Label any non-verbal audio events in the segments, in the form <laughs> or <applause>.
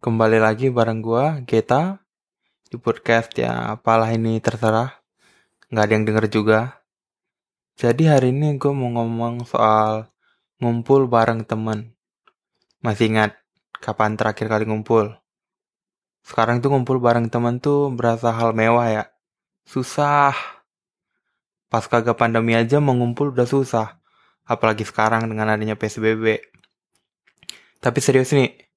Kembali lagi bareng gua, Geta, di podcast ya apalah ini terserah. Nggak ada yang denger juga. Jadi hari ini gue mau ngomong soal ngumpul bareng temen. Masih ingat kapan terakhir kali ngumpul? Sekarang tuh ngumpul bareng temen tuh berasa hal mewah ya. Susah. Pas kagak pandemi aja mau ngumpul udah susah. Apalagi sekarang dengan adanya PSBB. Tapi serius nih,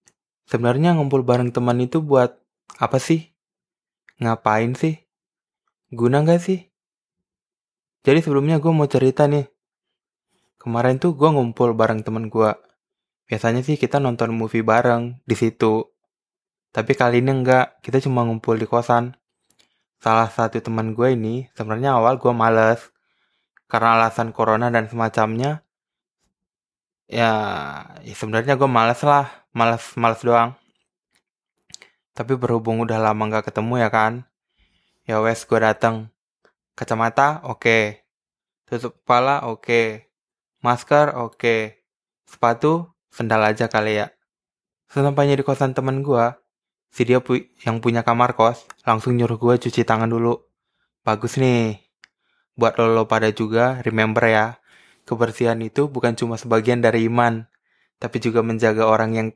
sebenarnya ngumpul bareng teman itu buat apa sih? Ngapain sih? Guna nggak sih? Jadi sebelumnya gue mau cerita nih. Kemarin tuh gue ngumpul bareng temen gue. Biasanya sih kita nonton movie bareng di situ. Tapi kali ini enggak, kita cuma ngumpul di kosan. Salah satu teman gue ini, sebenarnya awal gue males. Karena alasan corona dan semacamnya. Ya, ya sebenarnya gue males lah. Males, males doang. Tapi berhubung udah lama nggak ketemu ya kan. Ya wes gue dateng. Kacamata oke. Tutup kepala oke. Masker oke. Sepatu sendal aja kali ya. Sesampainya di kosan temen gue, si dia pu yang punya kamar kos langsung nyuruh gue cuci tangan dulu. Bagus nih. Buat lo, lo pada juga, remember ya. Kebersihan itu bukan cuma sebagian dari iman, tapi juga menjaga orang yang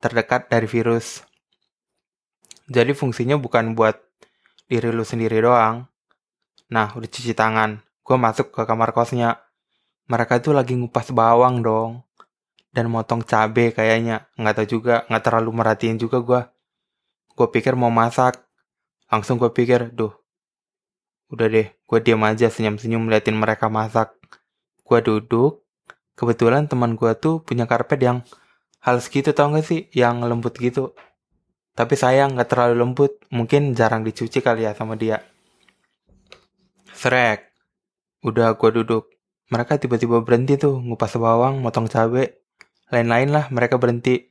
terdekat dari virus. Jadi fungsinya bukan buat diri lu sendiri doang, Nah, udah cuci tangan. Gue masuk ke kamar kosnya. Mereka tuh lagi ngupas bawang dong. Dan motong cabe kayaknya. Nggak tahu juga, nggak terlalu merhatiin juga gue. Gue pikir mau masak. Langsung gue pikir, duh. Udah deh, gue diam aja senyum-senyum liatin mereka masak. Gue duduk. Kebetulan teman gue tuh punya karpet yang halus gitu tau gak sih? Yang lembut gitu. Tapi sayang nggak terlalu lembut. Mungkin jarang dicuci kali ya sama dia. Srek. Udah gua duduk. Mereka tiba-tiba berhenti tuh ngupas bawang, motong cabe. Lain-lain lah mereka berhenti.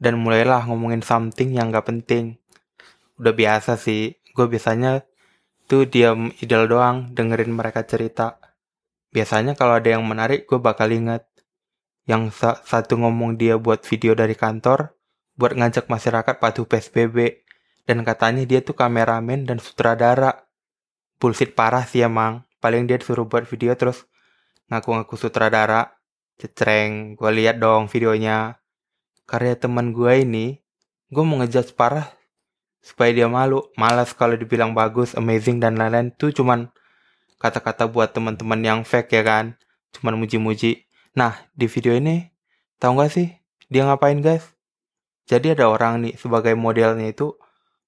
Dan mulailah ngomongin something yang gak penting. Udah biasa sih. Gue biasanya tuh diam idol doang dengerin mereka cerita. Biasanya kalau ada yang menarik gue bakal inget. Yang sa satu ngomong dia buat video dari kantor, buat ngajak masyarakat patuh PSBB. Dan katanya dia tuh kameramen dan sutradara. Bullshit parah sih emang. Paling dia disuruh buat video terus ngaku-ngaku sutradara. Cetreng gue lihat dong videonya. Karya teman gue ini gue mau ngejudge parah supaya dia malu. Malas kalau dibilang bagus amazing dan lain-lain. Tuh cuman kata-kata buat teman-teman yang fake ya kan cuman muji-muji nah di video ini tahu gak sih dia ngapain guys jadi ada orang nih sebagai modelnya itu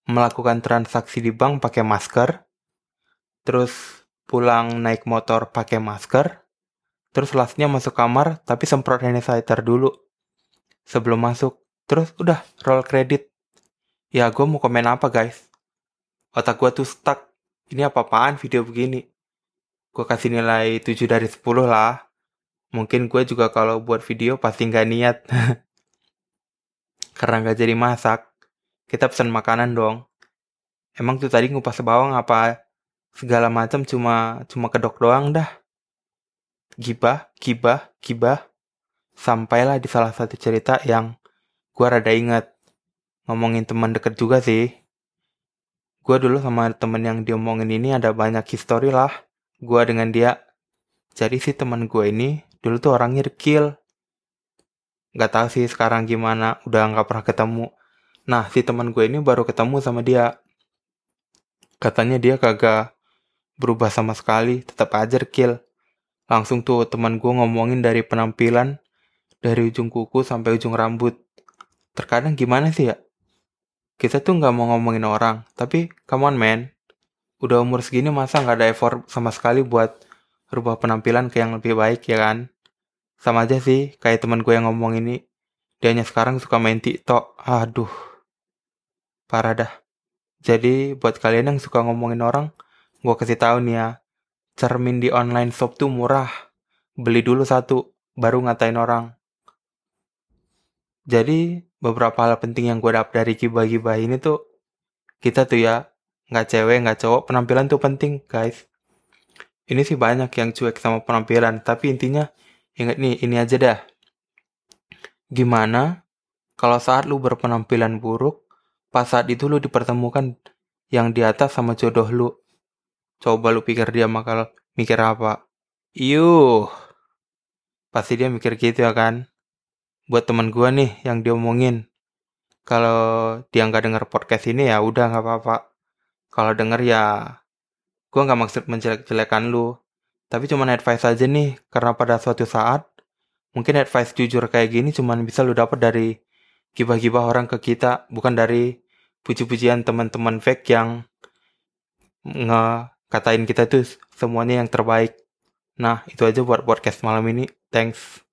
melakukan transaksi di bank pakai masker terus pulang naik motor pakai masker, terus lastnya masuk kamar tapi semprot hand sanitizer dulu sebelum masuk. Terus udah roll kredit. Ya gue mau komen apa guys? Otak gue tuh stuck. Ini apa-apaan video begini? Gue kasih nilai 7 dari 10 lah. Mungkin gue juga kalau buat video pasti nggak niat. <laughs> Karena nggak jadi masak. Kita pesan makanan dong. Emang tuh tadi ngupas bawang apa segala macam cuma cuma kedok doang dah gibah gibah gibah sampailah di salah satu cerita yang gua rada inget ngomongin teman deket juga sih gua dulu sama temen yang diomongin ini ada banyak histori lah gua dengan dia jadi si teman gue ini dulu tuh orangnya dekil nggak tahu sih sekarang gimana udah nggak pernah ketemu nah si teman gue ini baru ketemu sama dia katanya dia kagak berubah sama sekali, tetap aja kill. Langsung tuh teman gue ngomongin dari penampilan, dari ujung kuku sampai ujung rambut. Terkadang gimana sih ya? Kita tuh nggak mau ngomongin orang, tapi come on man. Udah umur segini masa nggak ada effort sama sekali buat rubah penampilan ke yang lebih baik ya kan? Sama aja sih kayak teman gue yang ngomong ini. Dia hanya sekarang suka main TikTok. Aduh. Parah dah. Jadi buat kalian yang suka ngomongin orang, Gue kasih tahu nih ya, cermin di online shop tuh murah. Beli dulu satu, baru ngatain orang. Jadi beberapa hal penting yang gue dapet dari gibah-gibah ini tuh, kita tuh ya, nggak cewek, nggak cowok, penampilan tuh penting guys. Ini sih banyak yang cuek sama penampilan, tapi intinya inget nih, ini aja dah. Gimana Kalau saat lu berpenampilan buruk, pas saat itu lu dipertemukan yang di atas sama jodoh lu. Coba lu pikir dia bakal mikir apa? Yuh. Pasti dia mikir gitu ya kan? Buat teman gua nih yang diomongin. Kalau dia nggak denger podcast ini ya udah nggak apa-apa. Kalau denger ya gua nggak maksud menjelek-jelekan lu. Tapi cuman advice aja nih karena pada suatu saat mungkin advice jujur kayak gini cuman bisa lu dapat dari gibah-gibah orang ke kita, bukan dari puji-pujian teman-teman fake yang nge-katain kita tuh semuanya yang terbaik. Nah, itu aja buat podcast malam ini. Thanks.